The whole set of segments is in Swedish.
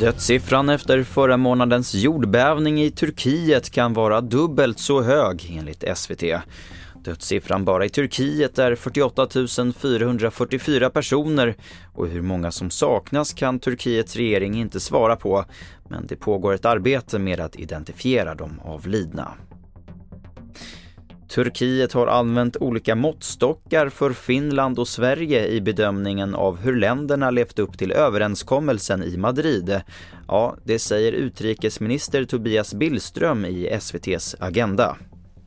Dödssiffran efter förra månadens jordbävning i Turkiet kan vara dubbelt så hög enligt SVT. Dödssiffran bara i Turkiet är 48 444 personer och hur många som saknas kan Turkiets regering inte svara på men det pågår ett arbete med att identifiera de avlidna. Turkiet har använt olika måttstockar för Finland och Sverige i bedömningen av hur länderna levt upp till överenskommelsen i Madrid. Ja, det säger utrikesminister Tobias Billström i SVTs Agenda.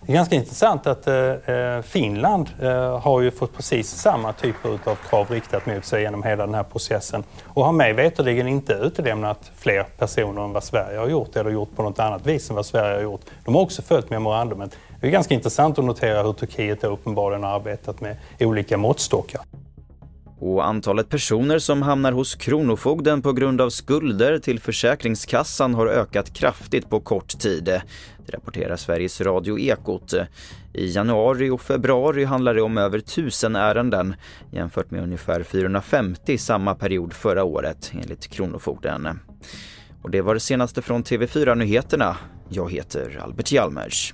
Det är ganska intressant att eh, eh, Finland eh, har ju fått precis samma typer av krav riktat mot sig genom hela den här processen och har mig veterligen inte utelämnat fler personer än vad Sverige har gjort eller gjort på något annat vis än vad Sverige har gjort. De har också följt memorandumet. Det är ganska intressant att notera hur Turkiet uppenbarligen har arbetat med olika måttstockar. Och antalet personer som hamnar hos Kronofogden på grund av skulder till Försäkringskassan har ökat kraftigt på kort tid. Det rapporterar Sveriges Radio Ekot. I januari och februari handlar det om över tusen ärenden jämfört med ungefär 450 samma period förra året enligt Kronofogden. Och det var det senaste från TV4 Nyheterna. Jag heter Albert Hjalmers.